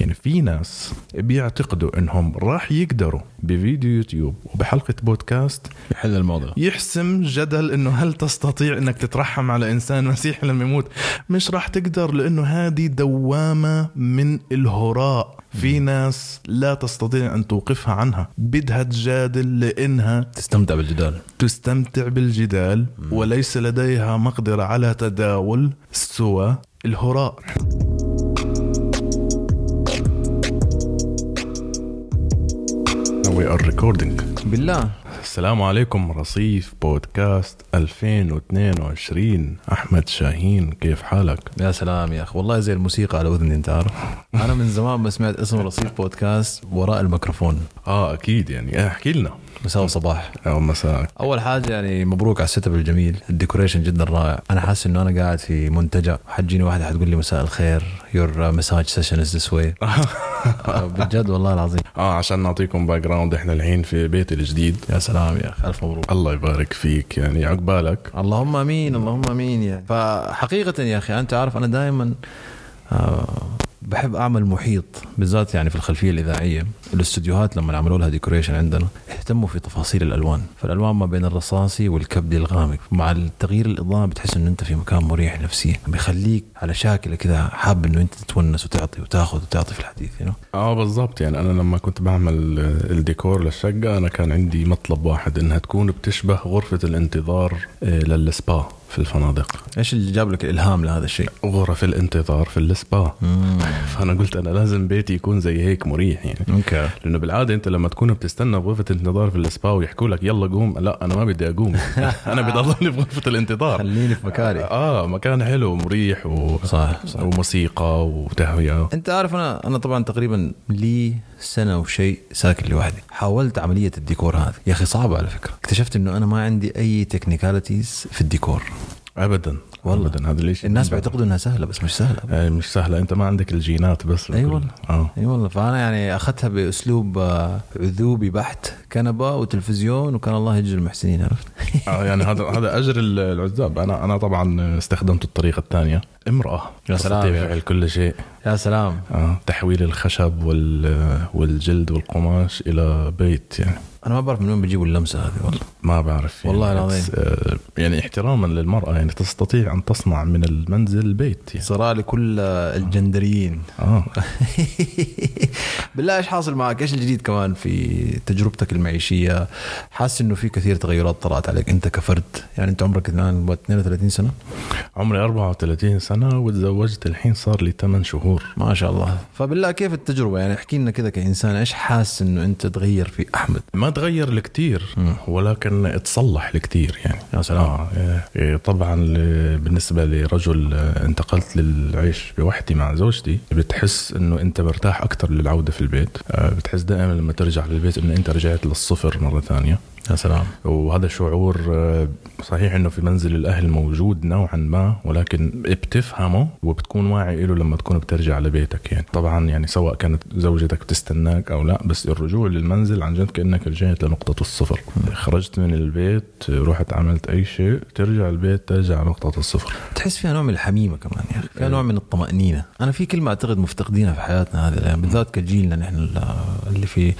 يعني في ناس بيعتقدوا إنهم راح يقدروا بفيديو يوتيوب وبحلقة بودكاست يحل الموضوع. يحسم جدل إنه هل تستطيع إنك تترحم على إنسان مسيحي لما يموت؟ مش راح تقدر لأنه هذه دوامة من الهراء. في ناس لا تستطيع أن توقفها عنها. بدها تجادل لإنها تستمتع بالجدال. تستمتع بالجدال وليس لديها مقدرة على تداول سوى الهراء. We are recording بالله. السلام عليكم رصيف بودكاست 2022 أحمد شاهين كيف حالك؟ يا سلام يا أخي. والله زي الموسيقى على اذني أنت عارف. أنا من زمان ما سمعت اسم رصيف بودكاست وراء الميكروفون. آه أكيد يعني. احكي لنا. مساء وصباح. أو مساء. أول حاجة يعني مبروك على ال setup الجميل. ال decoration جدا رائع. أنا حاسس إنه أنا قاعد في منتجع. حتجيني واحدة حتقول لي مساء الخير. your massage session is this way بجد والله العظيم. آه عشان نعطيكم background إحنا الحين في بيتي الجديد. يا سلام يا أخي ألف مبروك. الله يبارك فيك. يعني عقبالك اللهم آمين اللهم آمين يعني. فحقيقه يا أخي أنت عارف أنا دائما بحب أعمل محيط بالذات يعني في الخلفية الإذاعية الاستديوهات لما عملوا لها decoration عندنا اهتموا في تفاصيل الألوان فالألوان ما بين الرصاصي والكبدي الغامق مع التغيير الإضاءة بتحس إنه أنت في مكان مريح نفسيا بيخليك على شاكله كذا حاب إنه أنت تتونس وتعطي وتاخذ وتعطي في الحديث know? آه بالضبط يعني أنا لما كنت بعمل الديكور للشقة أنا كان عندي مطلب واحد إنها تكون بتشبه غرفة الانتظار آه، للسبا في الفنادق. إيش اللي جاب لك الإلهام لهذا الشيء؟ غرف الانتظار في السبا. فأنا قلت أنا لازم بيتي يكون زي هيك مريح يعني. okay. لأنه بالعادة أنت لما تكون بتستنى بغرفة الانتظار في السبا ويحكوا لك يلا قوم لا أنا ما بدي أقوم. أنا بدي أضلني في غرفة الانتظار. خليني في مكاني. آه مكان حلو ومريح و... صح صح وموسيقى وتهوية. أنت عارف أنا أنا طبعا تقريبا لي سنة وشيء ساكن لوحدي. حاولت عملية الديكور هذه. يا أخي صعبة على فكرة. اكتشفت إنه أنا ما عندي أي technicalities في الديكور. ابدا والله. ابدا. هذا ليش الناس بيعتقدوا إنها سهلة بس مش سهلة. آه مش سهلة. أنت ما عندك الجينات بس أي والله. آه. أي والله. فأنا يعني أخذتها بأسلوب آه، عزوبي بحت كنبة وتلفزيون وكان الله يجزي المحسنين عرفت؟ آه يعني هذا هذا أجر العزاب. أنا أنا طبعا استخدمت الطريقة الثانية. امرأة. يا سلام تستطيع يا فعل كل شيء. يا سلام. آه تحويل الخشب وال والجلد والقماش إلى بيت يعني. أنا ما بعرف من وين بيجيبوا اللمسة هذه والله ما بعرف يعني والله العظيم. آه يعني احتراما للمرأة يعني تستطيع أن تصنع من المنزل بيت يعني صراع لكل الجندريين آه بالله إيش حاصل معك؟ إيش الجديد كمان في تجربتك المعيشية؟ حاسس إنه في كثير تغيرات طرات عليك أنت كفرد، يعني أنت عمرك الآن what، 32 سنة؟ عمري 34 سنة وتزوجت الحين صار لي 8 شهور ما شاء الله، فبالله كيف التجربة؟ يعني احكي لنا كذا كإنسان إيش حاسس إنه أنت تغير في أحمد؟ ما تغير لكتير ولكن تصلح لكتير يعني. يا سلام. آه. إيه، طبعا ل- بالنسبة لرجل آه، انتقلت للعيش بوحدي مع زوجتي بتحس إنه أنت مرتاح أكثر للعودة في البيت. آه، بتحس دائما لما ترجع للبيت إنه أنت رجعت للصفر مرة ثانية. يا سلام. وهذا شعور آه، صحيح إنه في منزل الأهل موجود نوعا ما ولكن بتفهمه وبتكون واعي له لما تكون بترجع لبيتك يعني. طبعا يعني سواء كانت زوجتك تستناك أو لا بس الرجوع للمنزل عن جد كأنك رجعت لنقطة الصفر. خرجت من البيت رحت عملت أي شيء ترجع البيت ترجع لنقطة الصفر. تحس فيها نوع من الحميمة كمان يا أخي، فيها نوع من الطمأنينة، أنا في كلمة أعتقد مفتقدينها في حياتنا هذه بالذات كجيلنا نحن ال- اللي في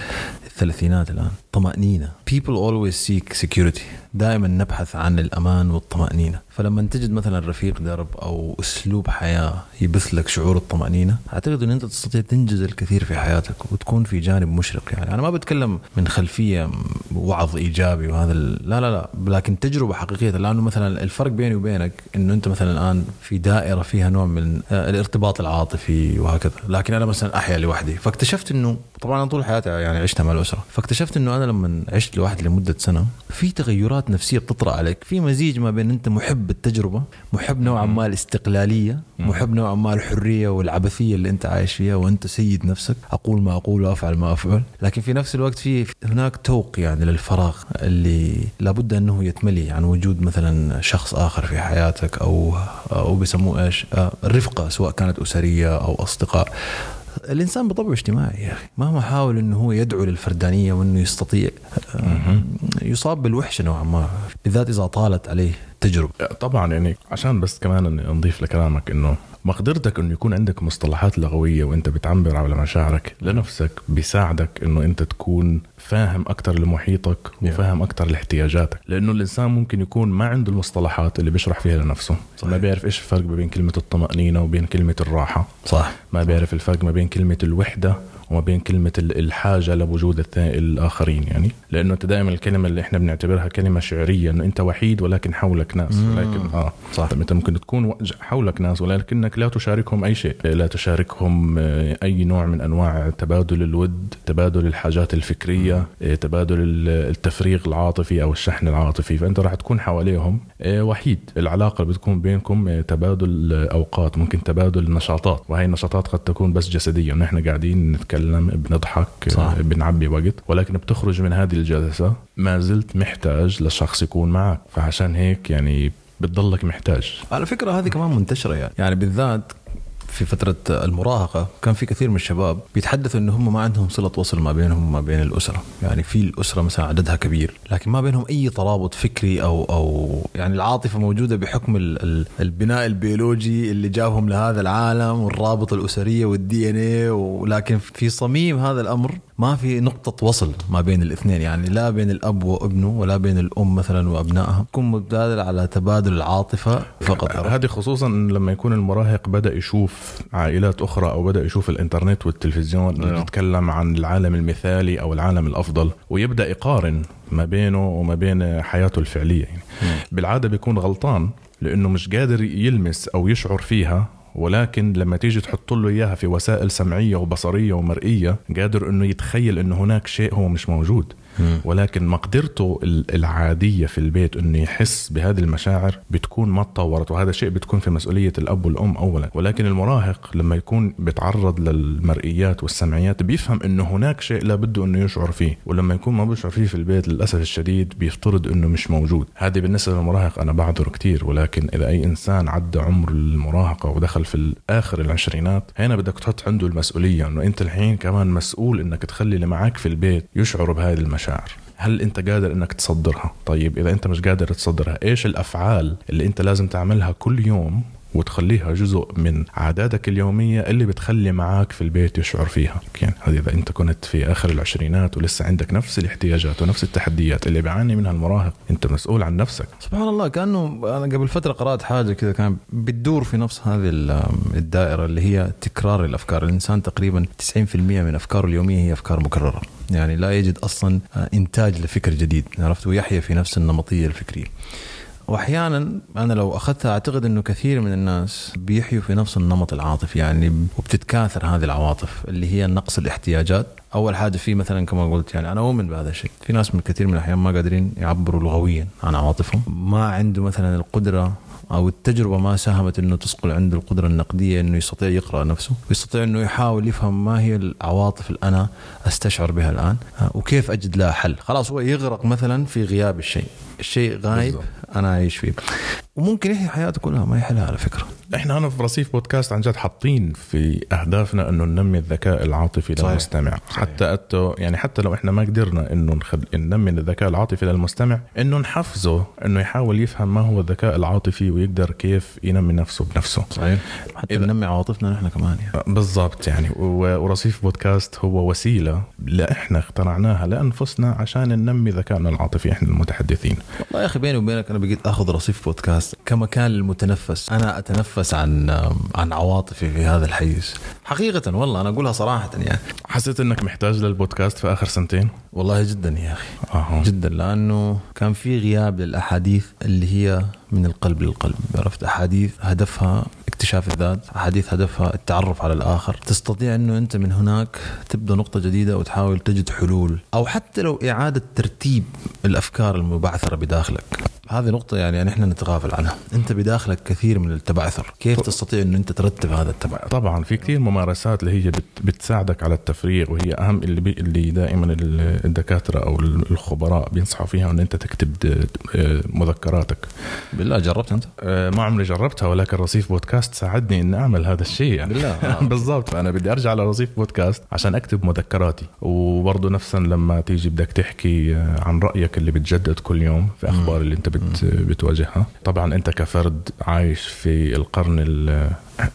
الثلاثينات الان، طمانينه. People always seek security، دائما نبحث عن الأمان والطمأنينة، فلما تجد مثلا رفيق درب أو أسلوب حياة يبث لك شعور الطمأنينة، أعتقد إن أنت تستطيع تنجز الكثير في حياتك وتكون في جانب مشرق يعني، أنا ما بتكلم من خلفية وعظ إيجابي وهذا لا لا لا. لكن تجربة حقيقية لأنه مثلا الفرق بيني وبينك إنه أنت مثلا الآن في دائرة فيها نوع من آه، الارتباط العاطفي وهكذا. لكن أنا مثلا أحيا لوحدي. فاكتشفت إنه طبعا أنا طول حياتي يعني عشتها مع الأسرة. فاكتشفت إنه أنا لما عشت لوحدي لمدة سنة في تغيرات نفسية بتطرأ عليك. في مزيج ما بين أنت محب التجربة محب نوعا ما الاستقلالية محب نوعا ما الحرية والعبثية اللي أنت عايش فيها وأنت سيد نفسك. أقول ما أقول وأفعل ما أفعل. لكن في نفس الوقت في هناك توق يعني للفراغ اللي لابد أنه يتملي عن وجود مثلا شخص آخر في حياتك أو أو بيسموه إيش؟ آه، الرفقه سواء كانت أسرية أو أصدقاء. الإنسان بطبعه اجتماعي يا أخي. مهما حاول إنه هو يدعو للفردانية وإنه يستطيع آه، يصاب بالوحشة نوعا ما بالذات إذا طالت عليه تجربة. طبعا يعني عشان بس كمان نضيف لكلامك إنه مقدرتك إنه يكون عندك مصطلحات لغوية وإنت بتعبر على مشاعرك لنفسك بيساعدك إنه إنت تكون فاهم أكثر لمحيطك وفاهم أكثر لاحتياجاتك. لأنه الإنسان ممكن يكون ما عنده المصطلحات اللي بيشرح فيها لنفسه. صحيح. ما بيعرف إيش الفرق بين كلمة الطمأنينة وبين كلمة الراحة. صح. ما بيعرف الفرق ما بين كلمة الوحدة وما بين كلمة الحاجة لوجود الآخرين يعني. لأنه أنت دائما الكلمة اللي إحنا بنعتبرها كلمة شعرية أنه أنت وحيد ولكن حولك ناس. ولكن آه. صح. أنت ممكن تكون حولك ناس ولكنك لا تشاركهم أي شيء. لا تشاركهم آه، أي نوع من أنواع تبادل الود تبادل الحاجات الفكرية آه، تبادل التفريغ العاطفي أو الشحن العاطفي. فأنت راح تكون حواليهم آه، وحيد. العلاقة اللي بتكون بينكم تبادل أوقات ممكن تبادل نشاطات. وهي النشاطات قد تكون بس جسدية. نحن قاعدين نتكلم بنضحك صح. بنعبي وقت. ولكن بتخرج من هذه الجلسة ما زلت محتاج لشخص يكون معك. فعشان هيك يعني بتضلك محتاج. على فكرة هذه كمان منتشرة يعني. يعني بالذات في فترة المراهقة كان في كثير من الشباب بيتحدثوا إنه هم ما عندهم صلة وصل ما بينهم وما بين الأسرة، يعني في الأسرة مثلا عددها كبير، لكن ما بينهم أي ترابط فكري أو أو يعني العاطفة موجودة بحكم البناء البيولوجي اللي جابهم لهذا العالم والرابط الأسرية وال DNA ولكن في صميم هذا الأمر ما في نقطة وصل ما بين الاثنين. يعني لا بين الأب وابنه ولا بين الأم مثلا وأبنائها. تكون مبتدل على تبادل العاطفة فقط هذه خصوصا لما يكون المراهق بدأ يشوف عائلات أخرى أو بدأ يشوف الإنترنت والتلفزيون اللي أيوه. تتكلم عن العالم المثالي أو العالم الأفضل ويبدأ يقارن ما بينه وما بين حياته الفعلية يعني. بالعادة بيكون غلطان لأنه مش قادر يلمس أو يشعر فيها ولكن لما تيجي تحط له إياها في وسائل سمعية وبصرية ومرئية قادر إنه يتخيل إنه هناك شيء هو مش موجود. ولكن مقدرته العادية في البيت إنه يحس بهذه المشاعر بتكون ما تطورت وهذا شيء بتكون في مسؤولية الأب والأم اولا. ولكن المراهق لما يكون بيتعرض للمرئيات والسمعيات بيفهم إنه هناك شيء لا بده إنه يشعر فيه ولما يكون ما بيشعر فيه في البيت للأسف الشديد بيفترض إنه مش موجود. هذه بالنسبة للمراهق أنا بعذر كثير ولكن إذا أي إنسان عدى عمر المراهقة ودخل في آخر العشرينات هنا بدك تحط عنده المسؤولية إنه أنت الحين كمان مسؤول إنك تخلي اللي معك في البيت يشعروا بهذه المشاعر. المشاعر هل انت قادر انك تصدرها؟ طيب إذا انت مش قادر تصدرها إيش الأفعال اللي انت لازم تعملها كل يوم وتخليها جزء من عاداتك اليومية اللي بتخلي معاك في البيت يشعر فيها. يعني هذه إذا أنت كنت في آخر العشرينات ولسه عندك نفس الاحتياجات ونفس التحديات اللي بيعاني منها المراهق أنت مسؤول عن نفسك. سبحان الله كأنه أنا قبل فترة قرأت حاجة كذا كان بتدور في نفس هذه الدائرة اللي هي تكرار الأفكار. الإنسان تقريبا 90% من أفكاره اليومية هي أفكار مكررة. يعني لا يجد أصلا إنتاج لفكر جديد. عرفت؟ ويحيا في نفس النمطية الفكرية. وأحيانا أنا لو أخذتها أعتقد إنه كثير من الناس بيحيوا في نفس النمط العاطفي يعني وبتتكاثر هذه العواطف اللي هي نقص الاحتياجات. أول حاجة في مثلا كما قلت يعني أنا أؤمن بهذا الشيء. في ناس من كثير من الأحيان ما قادرين يعبروا لغويا عن عواطفهم. ما عنده مثلا القدرة أو التجربة ما ساهمت إنه تسقل عنده القدرة النقدية إنه يستطيع يقرأ نفسه ويستطيع إنه يحاول يفهم ما هي العواطف اللي أنا أستشعر بها الآن وكيف أجد لها حل. خلاص هو يغرق مثلا في غياب الشيء. الشيء غايب بالزبط. أنا عايش فيه. وممكن يحيي حياته كلها ما يحلها على فكرة إحنا هنا في رصيف بودكاست عن جد حاطين في أهدافنا إنه ننمي الذكاء العاطفي صحيح. للمستمع صحيح. حتى أتو يعني حتى لو إحنا ما قدرنا إنه نخل... ننمي الذكاء العاطفي للمستمع إنه نحفزه إنه يحاول يفهم ما هو الذكاء العاطفي ويقدر كيف ينمي نفسه بنفسه صحيح حتى إذا... ننمي عواطفنا نحن كمان يعني. بالضبط يعني ورصيف بودكاست هو وسيلة لا إحنا اخترعناها لأنفسنا عشان ننمي ذكائنا العاطفي إحنا المتحدثين والله يا أخي بيني وبينك أنا بقيت آخذ رصيف بودكاست كمكان للمتنفس. أنا أتنفس عن عن عواطفي في هذا الحيز. حقيقة والله أنا أقولها صراحة يعني. حسيت إنك محتاج للبودكاست في آخر سنتين؟ والله جدا يا أخي. أه. جدا لأنه كان في غياب للأحاديث اللي هي من القلب للقلب عرفت؟ أحاديث هدفها اكتشاف الذات أحاديث هدفها التعرف على الآخر. تستطيع إنه أنت من هناك تبدأ نقطة جديدة وتحاول تجد حلول أو حتى لو إعادة ترتيب الأفكار المبعثرة بداخلك هذه نقطة يعني نحن نتغافل عنها، أنت بداخلك كثير من التبعثر، كيف تستطيع أن أنت ترتب هذا التبعثر؟ طبعا في كثير ممارسات اللي هي بتساعدك على التفريغ وهي أهم اللي بي اللي دائما الدكاترة أو الخبراء بينصحوا فيها أن أنت تكتب مذكراتك. بالله جربت أنت؟ آه، ما عمري جربتها ولكن رصيف بودكاست ساعدني إني أعمل هذا الشيء يعني. بالله آه. بالضبط فأنا بدي أرجع على رصيف بودكاست عشان أكتب مذكراتي وبرضه نفسا لما تيجي بدك تحكي آه، عن رأيك اللي بتجدد كل يوم في أخبار اللي أنت بت بتواجهها. طبعا أنت كفرد عايش في القرن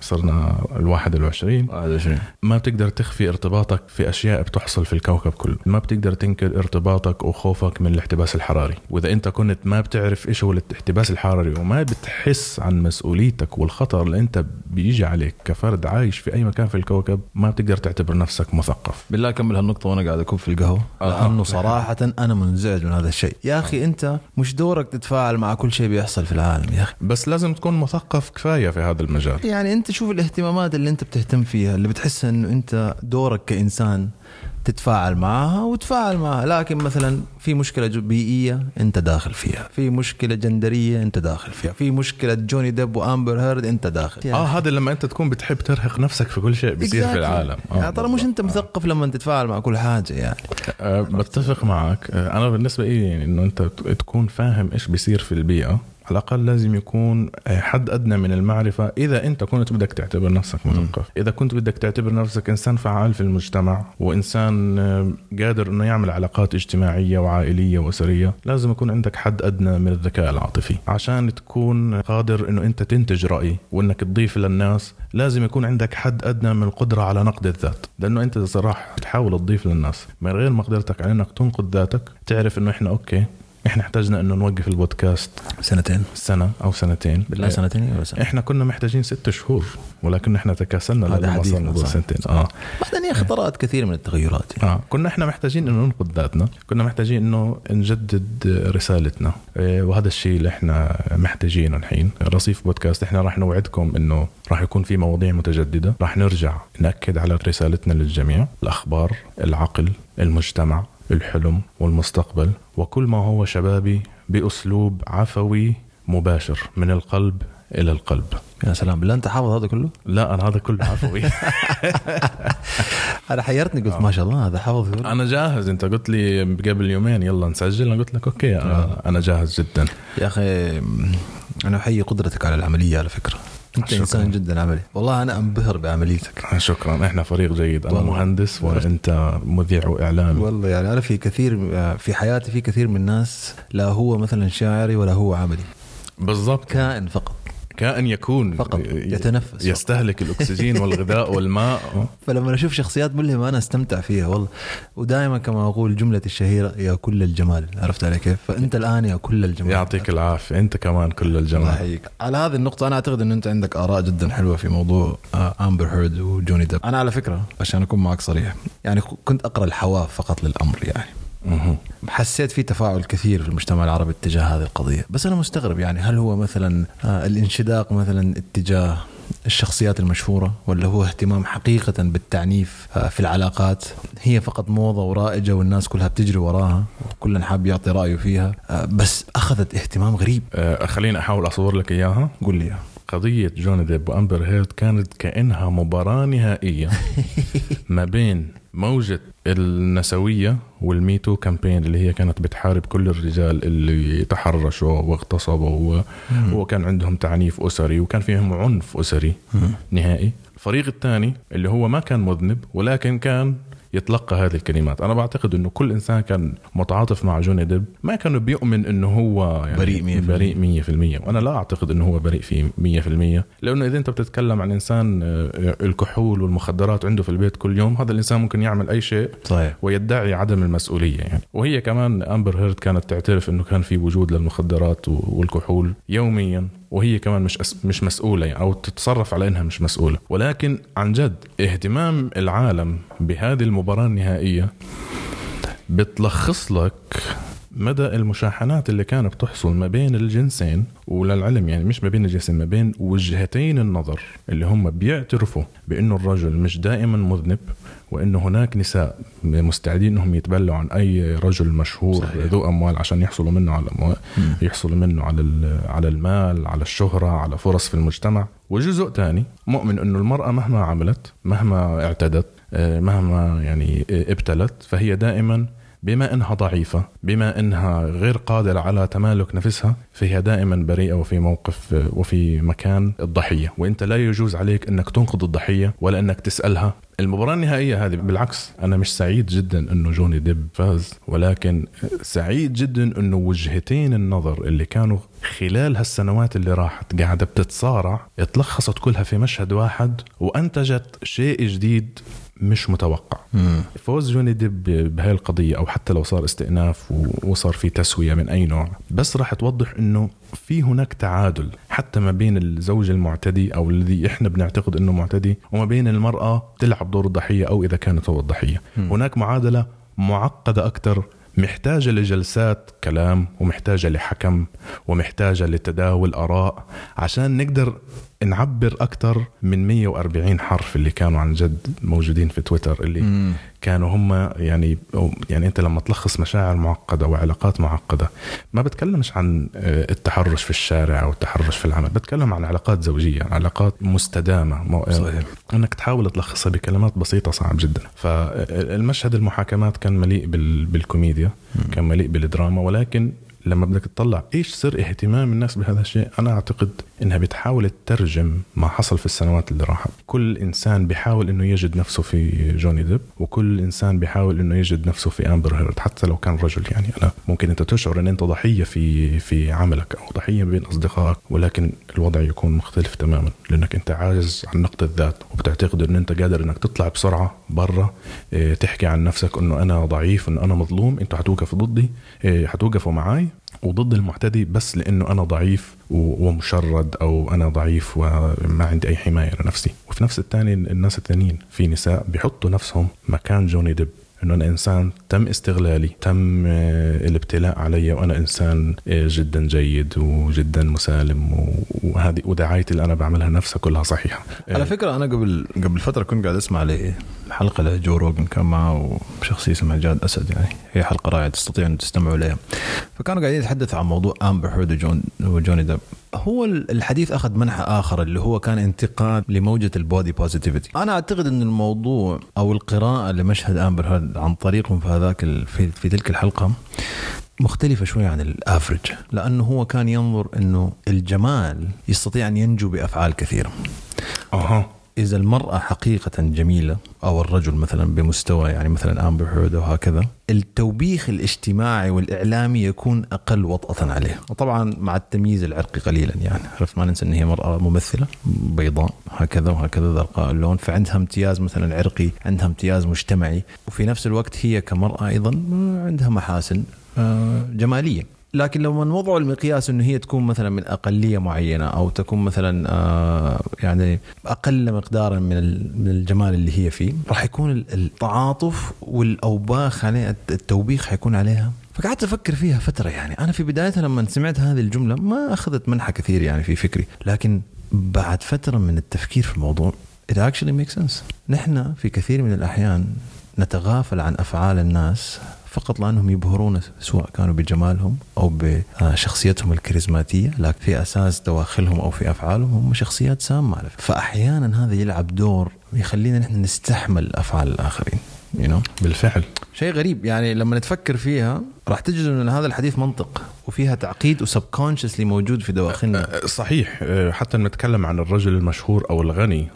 صرنا الواحد والعشرين. 21 ما بتقدر تخفي ارتباطك في أشياء بتحصل في الكوكب كله. ما بتقدر تنكر ارتباطك وخوفك من الاحتباس الحراري. وإذا أنت كنت ما بتعرف إيش هو الاحتباس الحراري وما بتحس عن مسؤوليتك والخطر اللي أنت بيجي عليك كفرد عايش في أي مكان في الكوكب ما بتقدر تعتبر نفسك مثقف. بالله كمل هالنقطة وأنا قاعد أكب في القهوة. أها. لأنه صراحة أنا منزعج من هذا الشيء. يا أخي أنت مش دورك تتفاعل مع كل شيء بيحصل في العالم يا أخي. بس لازم تكون مثقف كفاية في هذا المجال. يعني أنت شوف الاهتمامات اللي أنت بتهتم فيها اللي بتحس أنه أنت دورك كإنسان تتفاعل معها وتفاعل معها. لكن مثلا في مشكلة جو- بيئية أنت داخل فيها. في مشكلة جندرية أنت داخل فيها. في مشكلة جوني ديب وأمبر هيرد أنت داخل. آه هذا لما انت تكون بتحب ترهق نفسك في كل شيء بيصير في. العالم. آه، يعني ترى مش بالضبط. أنت مثقف لما تتفاعل مع كل حاجة يعني. أه بتفق معك. أه أنا بالنسبة لي يعني إنه أنت تكون فاهم إيش بيصير في البيئة. على الاقل لازم يكون أه، حد أدنى من المعرفة. إذا أنت كنت بدك تعتبر نفسك مثقف إذا كنت بدك تعتبر نفسك إنسان فعال في المجتمع وإنسان أه، قادر إنه يعمل علاقات اجتماعية وعائلية وأسرية لازم يكون عندك حد أدنى من الذكاء العاطفي. عشان تكون قادر إنه أنت تنتج رأي وإنك تضيف للناس لازم يكون عندك حد أدنى من القدرة على نقد الذات. لأنه أنت اذا راح تحاول تضيف للناس. من غير مقدرتك على إنك تنقد ذاتك تعرف إنه إحنا أوكي. إحنا احتاجنا إنه نوقف البودكاست سنتين. سنة أو سنتين. بالله سنتين ولا سنة إحنا كنا محتاجين ست شهور ولكن إحنا تكاسلنا هذا لما صح. سنتين. آه. بعدين أخي طرأت كثير من التغيرات يعني. آه. كنا إحنا محتاجين إنه ننقد ذاتنا. كنا محتاجين إنه نجدد رسالتنا. إيه، وهذا الشيء اللي إحنا محتاجينه الحين. رصيف بودكاست. إحنا راح نوعدكم إنه راح يكون في مواضيع متجددة. راح نرجع نأكد على رسالتنا للجميع. الأخبار العقل المجتمع. الحلم والمستقبل وكل ما هو شبابي بأسلوب عفوي مباشر من القلب إلى القلب. يا سلام بالله أنت حافظ هذا كله؟ لا أنا هذا كله عفوي. أنا حيرتني قلت ما شاء الله هذا حافظ. كله. أنا جاهز أنت قلت لي قبل يومين يلا نسجل أنا قلت لك أوكي أنا, أنا جاهز جدا. يا أخي أنا أحيي قدرتك على العملية على فكرة. أنت شكراً. إنسان جدا عملي. والله أنا أنبهر بعمليتك. شكرا. إحنا فريق جيد. أنا والله. مهندس وانت مذيع وإعلامي. والله يعني أنا في كثير في حياتي في كثير من الناس لا هو مثلا شاعري ولا هو عملي. بالضبط. كائن فقط. كائن يكون فقط يتنفس. يستهلك الأكسجين والغذاء والماء. فلما أشوف شخصيات ملهمة أنا أستمتع فيها والله. ودائما كما أقول جملتي الشهيرة يا كل الجمال. عرفت علي كيف؟ فأنت الآن يا كل الجمال. يعطيك العافية. أنت كمان كل الله الجمال يحييك. على هذه النقطة أنا أعتقد أن أنت عندك آراء جدا حلوة في موضوع آه، أمبر هيرد وجوني ديب. أنا على فكرة عشان أكون معك صريح. يعني كنت أقرأ الحواف فقط للأمر يعني. حسيت في تفاعل كثير في المجتمع العربي اتجاه هذه القضية. بس أنا مستغرب يعني هل هو مثلا آه، الانشداق مثلا اتجاه الشخصيات المشهورة ولا هو اهتمام حقيقة بالتعنيف آه، في العلاقات؟ هي فقط موضة ورائجة والناس كلها بتجري وراها وكل حاب يعطي رأيه فيها آه، بس أخذت اهتمام غريب. خليني أحاول أصور لك إياها. قول لي. إياها. قضية جوني ديب وأمبر هيرد كانت كأنها مباراة نهائية ما بين موجة النسوية وال MeToo campaign اللي هي كانت بتحارب كل الرجال اللي تحرشوا واغتصبوا وكان عندهم تعنيف أسري وكان فيهم عنف أسري نهائي. الفريق الثاني اللي هو ما كان مذنب ولكن كان يتلقى هذه الكلمات. أنا بعتقد إنه كل إنسان كان متعاطف مع جوني ديب ما كان بيؤمن إنه هو يعني بريء 100%. بريء 100% وأنا لا أعتقد إنه هو بريء في 100% لأنه إذا أنت بتتكلم عن إنسان آه، الكحول والمخدرات عنده في البيت كل يوم هذا الإنسان ممكن يعمل أي شيء صحيح. ويدعي عدم المسؤولية يعني. وهي كمان أمبر هيرد كانت تعترف إنه كان في وجود للمخدرات والكحول يوميا. وهي كمان مش أس... مش مسؤولة يعني أو تتصرف على إنها مش مسؤولة. ولكن عن جد اهتمام العالم بهذه المباراة النهائية بتلخص لك مدى المشاحنات اللي كانت بتحصل ما بين الجنسين وللعلم يعني مش ما بين الجنسين ما بين وجهتين النظر اللي هم بيعترفوا بأنه الرجل مش دائما مذنب وانه هناك نساء مستعدين إنهم يتبلوا عن أي رجل مشهور صحيح. ذو أموال عشان يحصلوا منه على الأموال. يحصلوا منه على على المال على الشهرة على فرص في المجتمع وجزء تاني مؤمن إنه المرأة مهما عملت مهما اعتدت آه، مهما يعني آه، ابتلت فهي دائما بما إنها ضعيفة بما إنها غير قادرة على تمالك نفسها فهي دائما بريئة وفي موقف وفي مكان الضحية. وإنت لا يجوز عليك إنك تنقذ الضحية ولا إنك تسألها. المباراة النهائية هذه بالعكس أنا مش سعيد جدا أنه جوني ديب فاز ولكن سعيد جدا أنه وجهتين النظر اللي كانوا خلال هالسنوات اللي راحت قاعدة بتتصارع اتلخصت كلها في مشهد واحد وأنتجت شيء جديد مش متوقع مم. فوز جوني ديب بهاي القضية أو حتى لو صار استئناف وصار في تسوية من أي نوع بس راح توضح أنه في هناك تعادل حتى ما بين الزوج المعتدي أو الذي إحنا بنعتقد أنه معتدي وما بين المرأة تلعب دور الضحية أو إذا كانت هو الضحية مم. هناك معادلة معقدة أكثر محتاجة لجلسات كلام ومحتاجة لحكم ومحتاجة لتداول آراء عشان نقدر نعبر أكثر من 140 حرف اللي كانوا عن جد موجودين في تويتر اللي مم. كانوا هم يعني يعني أنت لما تلخص مشاعر معقدة وعلاقات معقدة ما بتكلمش عن آه، التحرش في الشارع أو التحرش في العمل بتكلم عن علاقات زوجية علاقات مستدامة مو- صحيح. إنك تحاول تلخصها بكلمات بسيطة صعب جدا فالمشهد المحاكمات كان مليء بال- بالكوميديا كان مليء بالدراما ولكن لما بدك تطلع إيش سر اهتمام الناس بهذا الشيء؟ أنا أعتقد إنها بتحاول تترجم ما حصل في السنوات اللي راحت. كل إنسان بيحاول إنه يجد نفسه في جوني ديب وكل إنسان بيحاول إنه يجد نفسه في أمبر هيرد حتى لو كان رجل يعني. أنا ممكن أنت تشعر إن أنت ضحية في في عملك أو ضحية بين أصدقائك ولكن الوضع يكون مختلف تماما لأنك أنت عاجز عن نقد الذات وبتعتقد إن أنت قادر إنك تطلع بسرعة برا إيه، تحكي عن نفسك إنه أنا ضعيف إنه أنا مظلوم إنتوا حتوقفوا ضدي إيه، حتوقفوا معي وضد المعتدي بس لأنه أنا ضعيف ومشرد أو أنا ضعيف وما عندي أي حماية لنفسي. وفي نفس الثاني الناس الثانيين في نساء بيحطوا نفسهم مكان جوني ديب. إنه أنا إنسان تم استغلالي تم آه، الابتلاء علي وأنا إنسان آه، جدا جيد وجدا مسالم وهذه ودعايتي اللي أنا بعملها نفسها كلها صحيحة. على فكرة أنا قبل قبل فترة كنت قاعد أسمع لحلقه لجو روجن كان معه شخصيه اسمها جاد سعد يعني هي حلقة رائعة تستطيع أن تستمعوا إليها. فكانوا قاعدين يتحدثوا عن موضوع آمبر هيرد وجون وجوني ديب. هو الحديث أخذ منحى آخر اللي هو كان انتقاد لموجة ال body positivity أنا أعتقد إن الموضوع أو القراءة لمشهد آمبر هيرد عن طريقهم في هذاك في, في تلك الحلقة مختلفة شوي عن ال average لأنه هو كان ينظر إنه الجمال يستطيع أن ينجو بأفعال كثيرة. أها. إذا المرأة حقيقة جميلة أو الرجل مثلا بمستوى يعني مثلا أمبر هيرد وهكذا التوبيخ الاجتماعي والإعلامي يكون أقل وطأة عليه. وطبعا مع التمييز العرقي قليلا يعني. عرفت ما ننسى أن هي مرأة ممثلة بيضاء هكذا وهكذا زرقاء اللون. فعندها امتياز مثلا عرقي عندها امتياز مجتمعي. وفي نفس الوقت هي كمرأة أيضا عندها محاسن آه، جمالية. لكن لما نوضع المقياس إنه هي تكون مثلا من أقلية معينة أو تكون مثلا آه، يعني أقل مقدارا من من الجمال اللي هي فيه راح يكون ال- التعاطف والأوباخ عليها التوبيخ حيكون عليها. فقعدت أفكر فيها فترة يعني أنا في بدايتها لما سمعت هذه الجملة ما أخذت منحى كثير يعني في فكري لكن بعد فترة من التفكير في الموضوع it actually makes sense. نحن في كثير من الأحيان نتغافل عن أفعال الناس فقط لانهم يبهرون سواء كانوا بجمالهم أو بشخصيتهم الكاريزماتية لكن في أساس دواخلهم أو في أفعالهم هم شخصيات سامة على فكرة. فاحيانا هذا يلعب دور يخلينا نحن نستحمل أفعال الآخرين you know? بالفعل شيء غريب. يعني لما نتفكر فيها راح تجد ان هذا الحديث منطق وفيها تعقيد و subconsciously موجود في دواخلنا. أه، صحيح. أه، حتى نتكلم عن الرجل المشهور أو الغني.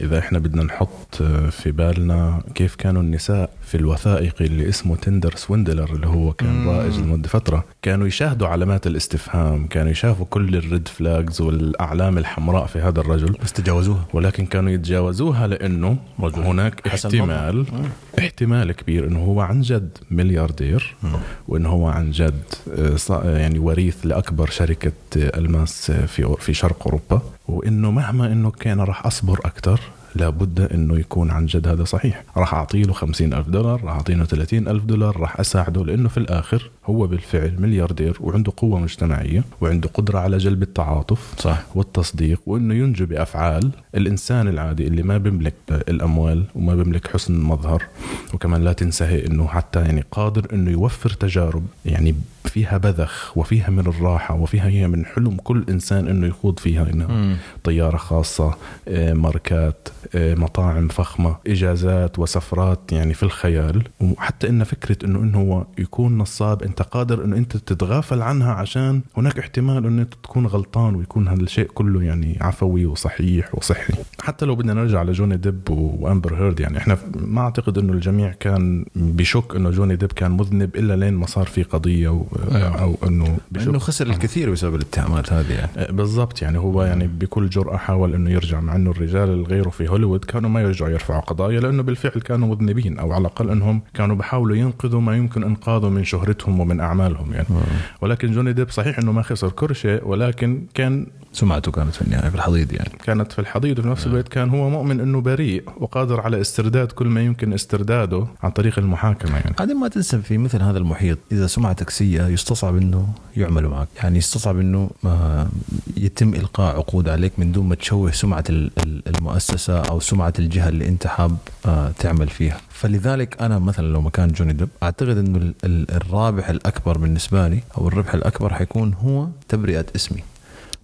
إذا إحنا بدنا نحط أه، في بالنا كيف كانوا النساء في الوثائقي اللي اسمه Tinder Swindler اللي هو كان رائج لمدة فترة. كانوا يشاهدوا علامات الاستفهام كانوا يشافوا كل ال red flags والأعلام الحمراء في هذا الرجل. بس تجاوزوها. ولكن كانوا يتجاوزوها لأنه رجل. هناك احتمال احتمال كبير إنه هو عن جد ملياردير وانه هو عن جد آه، ص- يعني وريث لأكبر شركة آه، ألماس آه، في في شرق أوروبا. وإنه مهما إنه كان راح أصبر أكثر لابد إنه يكون عن جد هذا صحيح. راح اعطي له 50 ألف دولار راح اعطي له 30 ألف دولار راح أساعده لأنه في الآخر هو بالفعل ملياردير وعنده قوة مجتمعية وعنده قدرة على جلب التعاطف صح. والتصديق وإنه ينجو بافعال الإنسان العادي اللي ما بيملك الأموال وما بيملك حسن مظهر. وكمان لا تنسى إنه حتى يعني قادر إنه يوفر تجارب يعني فيها بذخ وفيها من الراحة وفيها هي من حلم كل إنسان إنه يخوض فيها. إنه طيارة خاصة آه، ماركات آه، مطاعم فخمة إجازات وسفرات يعني في الخيال. وحتى إن فكرة إنه إنه هو يكون نصاب أنت قادر إنه أنت تتغافل عنها عشان هناك احتمال إنه تكون غلطان ويكون هذا الشيء كله يعني عفوي وصحيح وصحي. حتى لو بدنا نرجع لجوني ديب وأمبر هيرد يعني إحنا ما أعتقد إنه الجميع كان بشك إنه جوني ديب كان مذنب إلا لين ما صار في قضية و... أيوة. أو إنه إنه خسر الكثير بسبب الاتهامات هذه يعني. آه، بالضبط يعني هو يعني بكل جرأة حاول إنه يرجع مع إنه الرجال الغيره في هوليوود كانوا ما يرجعوا يرفعوا قضايا لأنه بالفعل كانوا مذنبين أو على الأقل إنهم كانوا بيحاولوا ينقذوا ما يمكن إنقاذه من شهرتهم ومن أعمالهم يعني. ولكن جوني ديب صحيح إنه ما خسر كل شيء ولكن كان سمعته كانت في النهايه في الحضيض يعني. كانت في الحضيض وفي نفس الوقت كان هو مؤمن إنه بريء وقادر على استرداد كل ما يمكن استرداده عن طريق المحاكمة يعني. بعدين ما تنسى في مثل هذا المحيط إذا سمعتك سيئة يستصعب إنه يعملوا معك. يعني يستصعب إنه ما يتم إلقاء عقود عليك من دون ما تشوه سمعة ال- ال- المؤسسة أو سمعة الجهة اللي أنت حاب آه، تعمل فيها. فلذلك أنا مثلا لو مكان جوني ديب أعتقد إنه ال- ال- الرابح الأكبر بالنسبة لي أو الربح الأكبر حيكون هو تبرئة اسمي.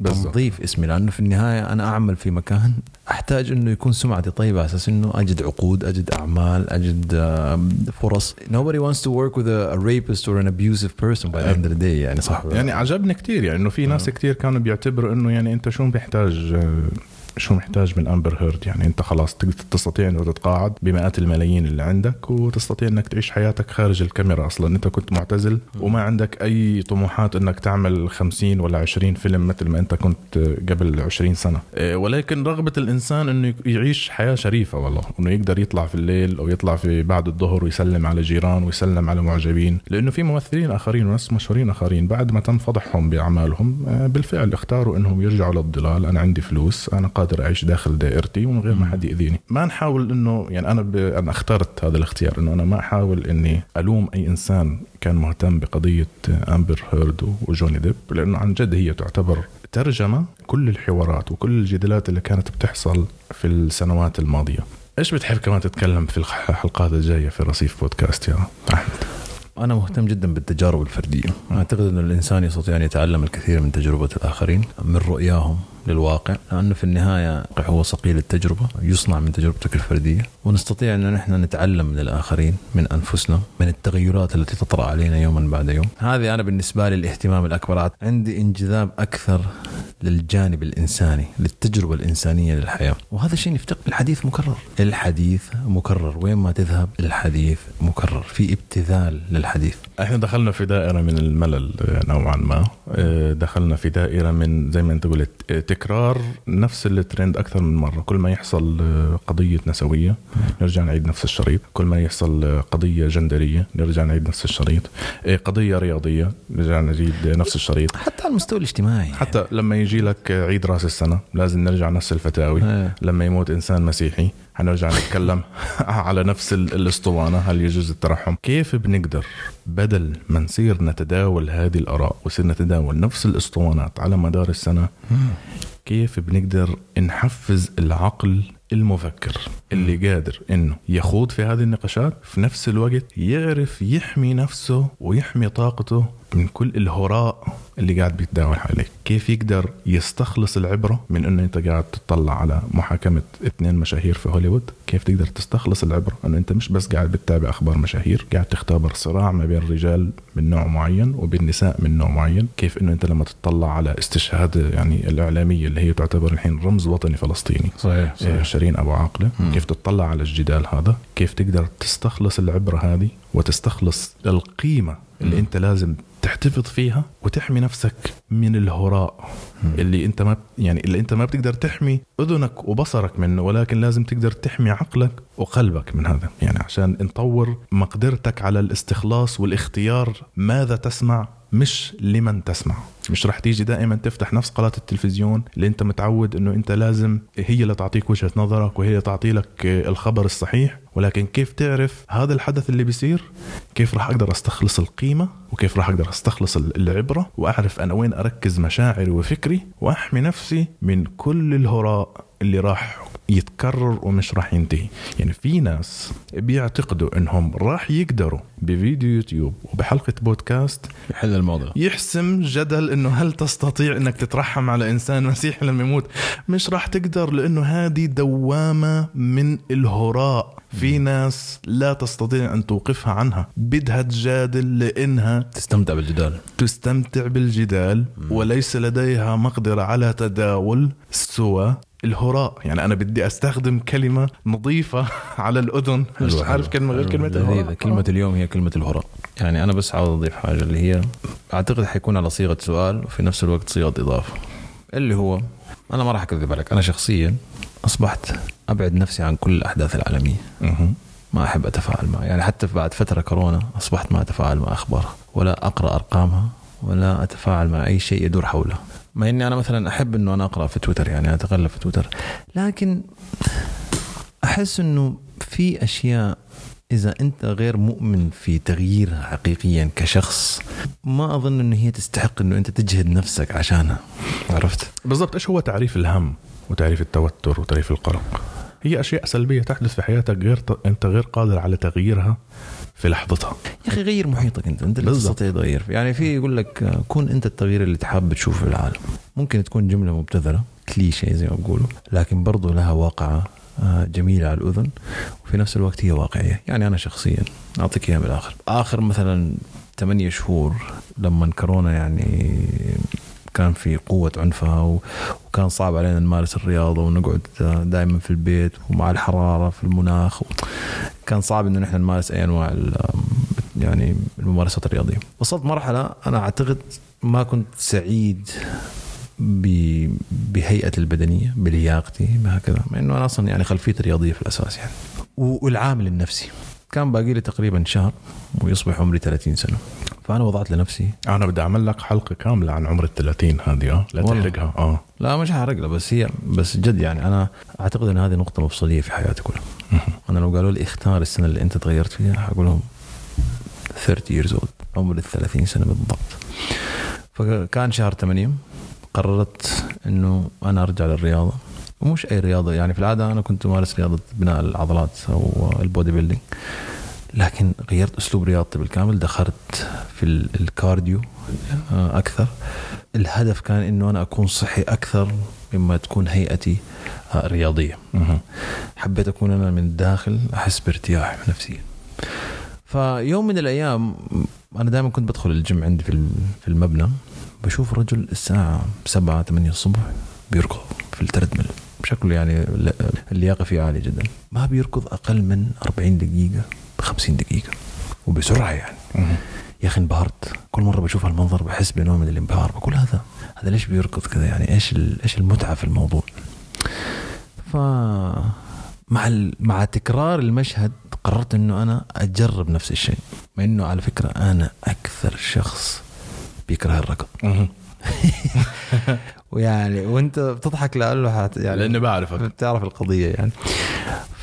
تنظيف اسمي لأنه في النهاية أنا أعمل في مكان أحتاج إنه يكون سمعتي طيبة على أساس إنه أجد عقود أجد أعمال أجد فرص. Nobody wants to work with a, rapist or an abusive person by the end of the day يعني صح؟ يعني عجبني كتير يعني إنه في ناس كتير كانوا بيعتبروا إنه يعني أنت شو محتاج آه، شو محتاج من امبر هيرد يعني انت خلاص تستطيع انه تتقاعد بمئات الملايين اللي عندك وتستطيع انك تعيش حياتك خارج الكاميرا أصلا. انت كنت معتزل وما عندك أي طموحات إنك تعمل 50 ولا 20 فيلم مثل ما انت كنت قبل 20 سنة. إيه، ولكن رغبة الإنسان إنه يعيش حياة شريفة والله. إنه يقدر يطلع في الليل أو يطلع في بعد الظهر ويسلم على جيران ويسلم على معجبين. لأنه في ممثلين آخرين وناس مشهورين آخرين بعد ما تم فضحهم بأعمالهم آه، بالفعل اختاروا إنهم يرجعوا للضلال أنا عندي فلوس أنا قادر أعيش داخل دائرتي ومن غير ما حد يأذيني. ما نحاول إنه يعني أنا ب... أنا اخترت هذا الاختيار إنه أنا ما أحاول إني ألوم أي إنسان كان مهتم بقضية أمبر هيرد وجوني ديب لأنه عن جد هي تعتبر ترجمة كل الحوارات وكل الجدالات اللي كانت بتحصل في السنوات الماضية. إيش بتحب كمان تتكلم في الحلقات الجاية في رصيف بودكاست يا أحمد؟ أنا مهتم جدا بالتجارب الفردية. أعتقد ان الإنسان يستطيع أن يتعلم الكثير من تجربة الآخرين من رؤياهم. للواقع لأنه في النهاية هو صقيل التجربة يصنع من تجربتك الفردية. ونستطيع أن نحن نتعلم من الآخرين من أنفسنا من التغيرات التي تطرأ علينا يوما بعد يوم. هذه أنا بالنسبة لي الاهتمام الأكبر. عندي انجذاب أكثر للجانب الإنساني للتجربة الإنسانية للحياة. وهذا الشيء نفتقد الحديث مكرر. الحديث مكرر. وين ما تذهب الحديث مكرر. في ابتذال للحديث. إحنا دخلنا في دائرة من الملل نوعا ما. آه، دخلنا في دائرة من زي ما أنت قلت تكرار نفس الترند أكثر من مرة. كل ما يحصل آه، قضية نسوية نرجع نعيد نفس الشريط. كل ما يحصل آه، قضية جندرية نرجع نعيد نفس الشريط. آه، قضية رياضية نرجع نعيد نفس الشريط. حتى على المستوى الاجتماعي. حتى لما يجي لك عيد راس السنة لازم نرجع نفس الفتاوي. لما يموت إنسان مسيحي حنرجع نتكلم على نفس ال- الاسطوانة. هل يجوز الترحم؟ كيف بنقدر بدل ما نصير نتداول هذه الآراء ونصير نتداول نفس الاسطوانات على مدار السنة كيف بنقدر نحفز العقل المفكر اللي قادر إنه يخوض في هذه النقاشات في نفس الوقت يعرف يحمي نفسه ويحمي طاقته من كل الهراء اللي قاعد بيتداول عليه كيف يقدر يستخلص العبرة من إنه أنت قاعد تطلع على محاكمة اثنين مشاهير في هوليوود؟ كيف تقدر تستخلص العبرة؟ إنه أنت مش بس قاعد بتتابع أخبار مشاهير قاعد تختبر صراع ما بين رجال من نوع معين وبين نساء من نوع معين. كيف إنه أنت لما تطلع على استشهاد يعني الإعلامية اللي هي تعتبر الحين رمز وطني فلسطيني. صحيح إيه، شيرين أبو عاقلة. كيف تطلع على الجدال هذا؟ كيف تقدر تستخلص العبرة هذه وتستخلص القيمة اللي انت لازم تحتفظ فيها وتحمي نفسك من الهراء اللي انت ما يعني اللي انت ما بتقدر تحمي أذنك وبصرك منه ولكن لازم تقدر تحمي عقلك وقلبك من هذا. يعني عشان نطور مقدرتك على الاستخلاص والاختيار ماذا تسمع مش لمن تسمع. مش رح تيجي دائما تفتح نفس قناة التلفزيون اللي انت متعود انه انت لازم هي اللي تعطيك وجهة نظرك وهي اللي تعطي لك الخبر الصحيح. ولكن كيف تعرف هذا الحدث اللي بيصير؟ كيف راح أقدر أستخلص القيمة؟ وكيف راح أقدر أستخلص العبرة؟ وأعرف أنا وين أركز مشاعري وفكري؟ وأحمي نفسي من كل الهراء اللي راح يتكرر ومش راح ينتهي. يعني في ناس بيعتقدوا إنهم راح يقدروا بفيديو يوتيوب وبحلقة بودكاست يحل الموضوع. يحسم جدل إنه هل تستطيع إنك تترحم على إنسان مسيحي لما يموت؟ مش راح تقدر لأنه هذه دوامة من الهراء. في ناس لا تستطيع أن توقفها عنها. بدها تجادل لإنها تستمتع بالجدال. تستمتع بالجدال وليس لديها مقدرة على تداول سوى الهراء. يعني أنا بدي أستخدم كلمة نظيفة على الأذن. مش عارف. كلمة غير كلمة. الهراء. كلمة اليوم هي كلمة الهراء. يعني أنا بس عاوز أضيف حاجة اللي هي أعتقد حيكون على صيغة سؤال وفي نفس الوقت صيغة إضافة. اللي هو أنا ما راح أكذب عليك. أنا شخصيا أصبحت أبعد نفسي عن كل الأحداث العالمية. مهم. ما أحب أتفاعل معها. يعني حتى بعد فترة كورونا أصبحت ما أتفاعل مع أخبارها ولا أقرأ أرقامها ولا أتفاعل مع أي شيء يدور حولها ما إني أنا مثلا أحب إنه أنا أقرأ في تويتر يعني أتغلب في تويتر. لكن أحس إنه في أشياء إذا أنت غير مؤمن في تغييرها حقيقيا كشخص ما أظن إنه هي تستحق إنه أنت تجهد نفسك عشانها. عرفت؟ بالضبط. إيش هو تعريف الهم وتعريف التوتر وتعريف القلق؟ هي أشياء سلبية تحدث في حياتك غير ت... أنت غير قادر على تغييرها؟ في لحظتها. يا أخي غير محيطك أنت أنت اللي. تستطيع تغير. يعني في يقول لك كون أنت التغيير اللي تحب تشوفه في العالم. ممكن تكون جملة مبتذلة كليشيه زي ما بيقولوا لكن برضو لها واقعة آه، جميلة على الأذن وفي نفس الوقت هي واقعية. يعني أنا شخصيا أعطيك إياها من الآخر آخر مثلا ثمانية شهور لما كورونا يعني كان في قوة عنفها وكان صعب علينا نمارس الرياضة ونقعد دائما في البيت ومع الحرارة في المناخ كان صعب إنه نحن نمارس أي أنواع يعني الممارسات الرياضية. وصلت مرحلة أنا أعتقد ما كنت سعيد بهيئتي البدنية بلياقتي بهكذا مع إنه أنا أصلا يعني خلفيتي رياضية في الأساس يعني. والعامل النفسي. كان باقي لي تقريبا شهر ويصبح عمري 30 سنة. فأنا وضعت لنفسي. أنا بدي أعمل لك حلقة كاملة عن عمر ال 30 هذه آه؟ لا. تحرقها. آه. لا مش حرق له بس هي بس جد يعني أنا أعتقد إن هذه نقطة مفصلية في حياتي كلها. أنا لو قالوا لي اختار السنة اللي أنت تغيرت فيها حقول لهم 30 years old عمر ال 30 سنة بالضبط. فكان شهر 8 قررت إنه أنا أرجع للرياضة. ومش أي رياضة. يعني في العادة أنا كنت أمارس رياضة بناء العضلات أو ال bodybuilding. لكن غيرت أسلوب رياضتي بالكامل. دخلت في ال- ال cardio آه، أكثر. الهدف كان إنه أنا أكون صحي أكثر مما تكون هيئتي آه، رياضية. حبيت أكون أنا من الداخل أحس بارتياح نفسيا. فيوم من الأيام أنا دائما كنت بدخل الجيم عندي في المبنى. بشوف رجل الساعة 7 8 الصبح بيركض في التردمل بشكله يعني ال- اللياقة فيه عالية جدا. ما بيركض أقل من 40 دقيقة 50 دقيقة وبسرعة يعني. يا أخي انبهرت. كل مرة بشوف المنظر بحس بنوع من الانبهار. بقول هذا هذا ليش بيركض كذا يعني؟ إيش إيش المتعة في الموضوع؟ ف مع. مع تكرار المشهد قررت إنه أنا أجرب نفس الشيء. مع إنه على فكرة أنا أكثر شخص بيكره الركض. ويعني وانت بتضحك لأنه حت يعني لأني بعرفك. بتعرف القضية يعني.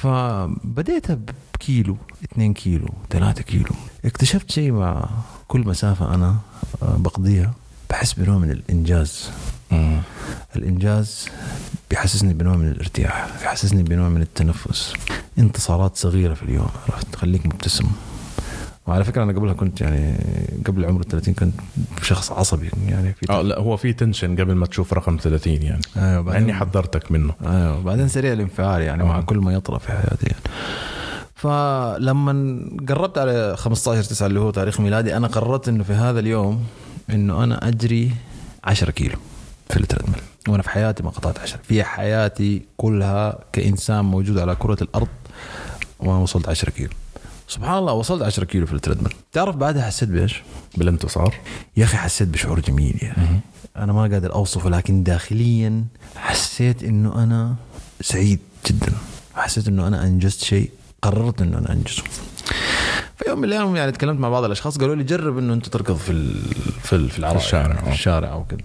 فبديت بكيلو 2 كيلو 3 كيلو. اكتشفت شيء مع كل مسافة أنا آه، بقضيها بحس بنوع من الإنجاز. مهم. الإنجاز بيحسسني بنوع من الارتياح بيحسسني بنوع من التنفس. انتصارات صغيرة في اليوم عرفت؟ تخليك مبتسم. وعلى فكرة أنا قبلها كنت يعني قبل عمر ال 30 كنت شخص عصبي يعني في آه لا هو في tension قبل ما تشوف رقم 30 يعني أيوه مع إني حذرتك منه أيوه بعدين سريع الانفعال يعني مع آه. كل ما يطرأ في حياتي يعني. فلما قربت على 15 9 اللي هو تاريخ ميلادي أنا قررت إنه في هذا اليوم إنه أنا أجري 10 كيلو في ال treadmill وأنا في حياتي ما قطعت 10 في حياتي كلها كإنسان موجود على كرة الأرض وأنا وصلت 10 كيلو سبحان الله وصلت 10 كيلو في التريدميل. تعرف بعدها حسيت بإيش؟ بالانتصار يا أخي حسيت بشعور جميل يا أخي أنا ما قادر أوصفه لكن داخليا حسيت إنه أنا سعيد جدا. حسيت إنه أنا أنجزت شيء قررت إنه أنا أنجزه. في يوم من الأيام يعني تكلمت مع بعض الأشخاص قالوا لي جرب إنه أنت تركض في ال- في ال- في في الشارع، يعني في آه. الشارع أو كذا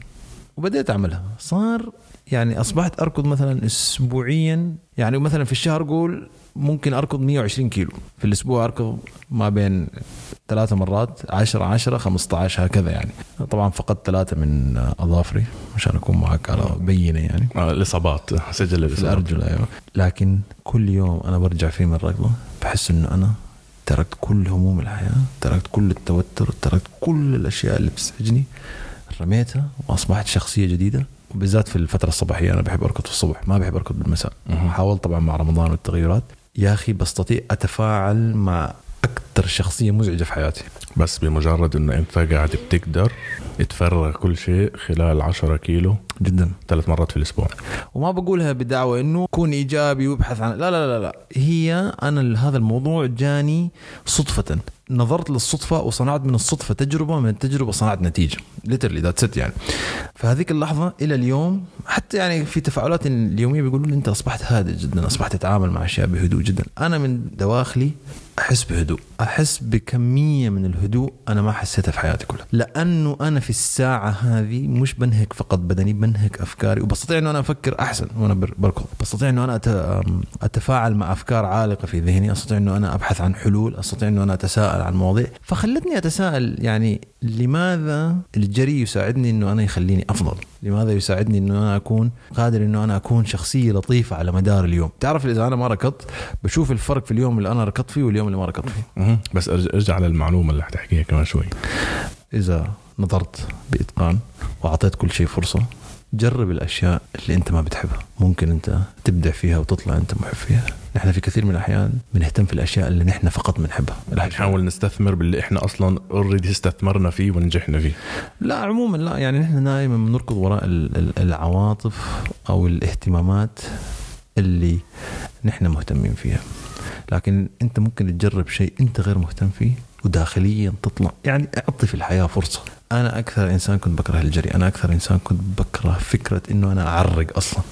وبديت أعملها. صار يعني أصبحت أركض مثلا اسبوعيا يعني مثلا في الشهر قول ممكن أركض 120 كيلو. في الأسبوع أركض ما بين ثلاثة مرات 10 10 15 هكذا يعني. طبعا فقدت ثلاثة من أظافري عشان أكون معك على بينة يعني. آه الإصابات سجل الإصابات. الأرجل أيوة. لكن كل يوم أنا برجع فيه من الركضة بحس إنه أنا تركت كل هموم الحياة تركت كل التوتر تركت كل الأشياء اللي بتزعجني رميتها وأصبحت شخصية جديدة. وبالذات في الفترة الصباحية أنا بحب أركض في الصبح ما بحب أركض بالمساء. حاولت طبعا مع رمضان والتغيرات يا أخي بستطيع أتفاعل مع أكثر شخصية مزعجة في حياتي. بس بمجرد إنه أنت قاعد بتقدر تفرغ كل شيء خلال 10 كيلو جدا. ثلاث مرات في الأسبوع. وما بقولها بدعوة إنه كون إيجابي وابحث عن لا لا لا لا. هي أنا هذا الموضوع جاني صدفة. نظرت للصدفة وصنعت من الصدفة تجربة من التجربة صنعت نتيجة. literally that's it يعني. فهذيك اللحظة إلى اليوم حتى يعني في تفاعلات اليومية بيقولوا لي أنت أصبحت هادئ جدا أصبحت تتعامل مع أشياء بهدوء جدا. أنا من دواخلي أحس بهدوء. أحس بكمية من الهدوء أنا ما حسيتها في حياتي كلها. لأنه أنا في الساعة هذه مش بنهك فقط بدني بنهك أفكاري وبستطيع إنه أنا أفكر أحسن وأنا بر- بركض. بستطيع إنه أنا أتفاعل مع أفكار عالقة في ذهني أستطيع إنه أنا أبحث عن حلول أستطيع إنه أنا أتساءل عن مواضيع. فخلتني أتساءل يعني لماذا الجري يساعدني إنه أنا يخليني أفضل؟ لماذا يساعدني إنه أنا أكون قادر إنه أنا أكون شخصية لطيفة على مدار اليوم؟ تعرف إذا أنا ما ركضت بشوف الفرق في اليوم اللي أنا ركضت فيه واليوم اللي ما ركضت فيه. بس أرجع للمعلومة اللي حتحكيها كمان شوي. إذا نظرت بإتقان وأعطيت كل شيء فرصة جرب الأشياء اللي أنت ما بتحبها. ممكن أنت تبدع فيها وتطلع أنت محب فيها. نحن في كثير من الأحيان بنهتم في الأشياء اللي نحن فقط بنحبها نحاول نستثمر باللي إحنا أصلا اوريدي استثمرنا فيه ونجحنا فيه. لا عموما لا. يعني نحن دائما بنركض وراء ال- ال- العواطف أو الاهتمامات اللي نحن مهتمين فيها. لكن أنت ممكن تجرب شيء أنت غير مهتم فيه وداخليا تطلع. يعني أعطي في الحياة فرصة. أنا أكثر إنسان كنت بكره الجري. أنا أكثر إنسان كنت بكره فكرة إنه أنا أعرق أصلا.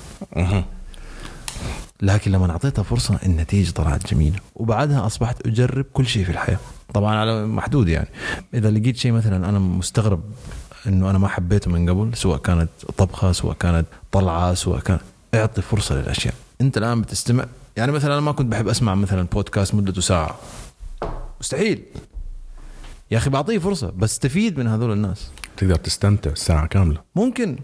لكن لما أعطيتها فرصة النتيجة طلعت جميلة. وبعدها أصبحت أجرب كل شيء في الحياة. طبعا على محدود يعني. إذا لقيت شيء مثلا أنا مستغرب إنه أنا ما حبيته من قبل سواء كانت طبخة سواء كانت طلعة سواء كان أعطي فرصة للأشياء. أنت الآن بتستمع. يعني مثلا أنا ما كنت بحب أسمع مثلا بودكاست مدته ساعة. مستحيل. يا أخي بعطيه فرصة بستفيد من هذول الناس. تقدر تستمتع ساعه كاملة. ممكن.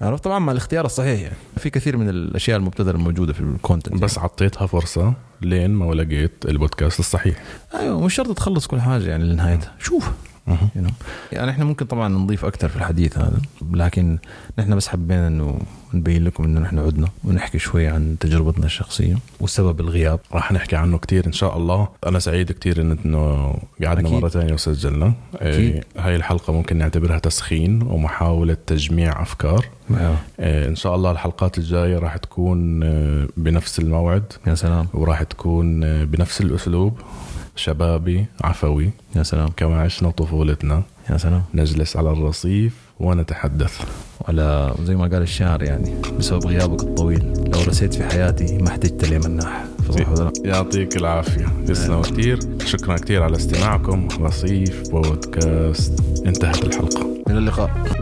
عرفت؟ طبعا مع الاختيار الصحيح يعني. في كثير من الأشياء المبتذلة الموجودة في الكونتنت بس عطيتها فرصة لين ما لقيت البودكاست الصحيح. أيوه مش شرط تخلص كل حاجة يعني لنهايتها. شوف. You know. يعني إحنا ممكن طبعا نضيف أكثر في الحديث هذا لكن نحن بس حبينا إنه نبين لكم إنه نحن عدنا ونحكي شوي عن تجربتنا الشخصية وسبب الغياب. راح نحكي عنه كتير إن شاء الله. أنا سعيد كتير إن- إنه قعدنا. مرة ثانية وسجلنا. أكيد. إيه، هاي الحلقة ممكن نعتبرها تسخين ومحاولة تجميع أفكار. إيه، إن شاء الله الحلقات الجاية راح تكون آه، بنفس الموعد. يا سلام. وراح تكون آه، بنفس الأسلوب. شبابي عفوي. يا سلام. كما عشنا طفولتنا. يا سلام. نجلس على الرصيف ونتحدث. ولا زي ما قال الشاعر يعني بسبب غيابك الطويل. لو رسيت في حياتي ما احتجت لي مناح ولا لا يعطيك العافية. تسلموا كثير شكرا كثير على استماعكم. رصيف بودكاست. انتهت الحلقة. إلى اللقاء.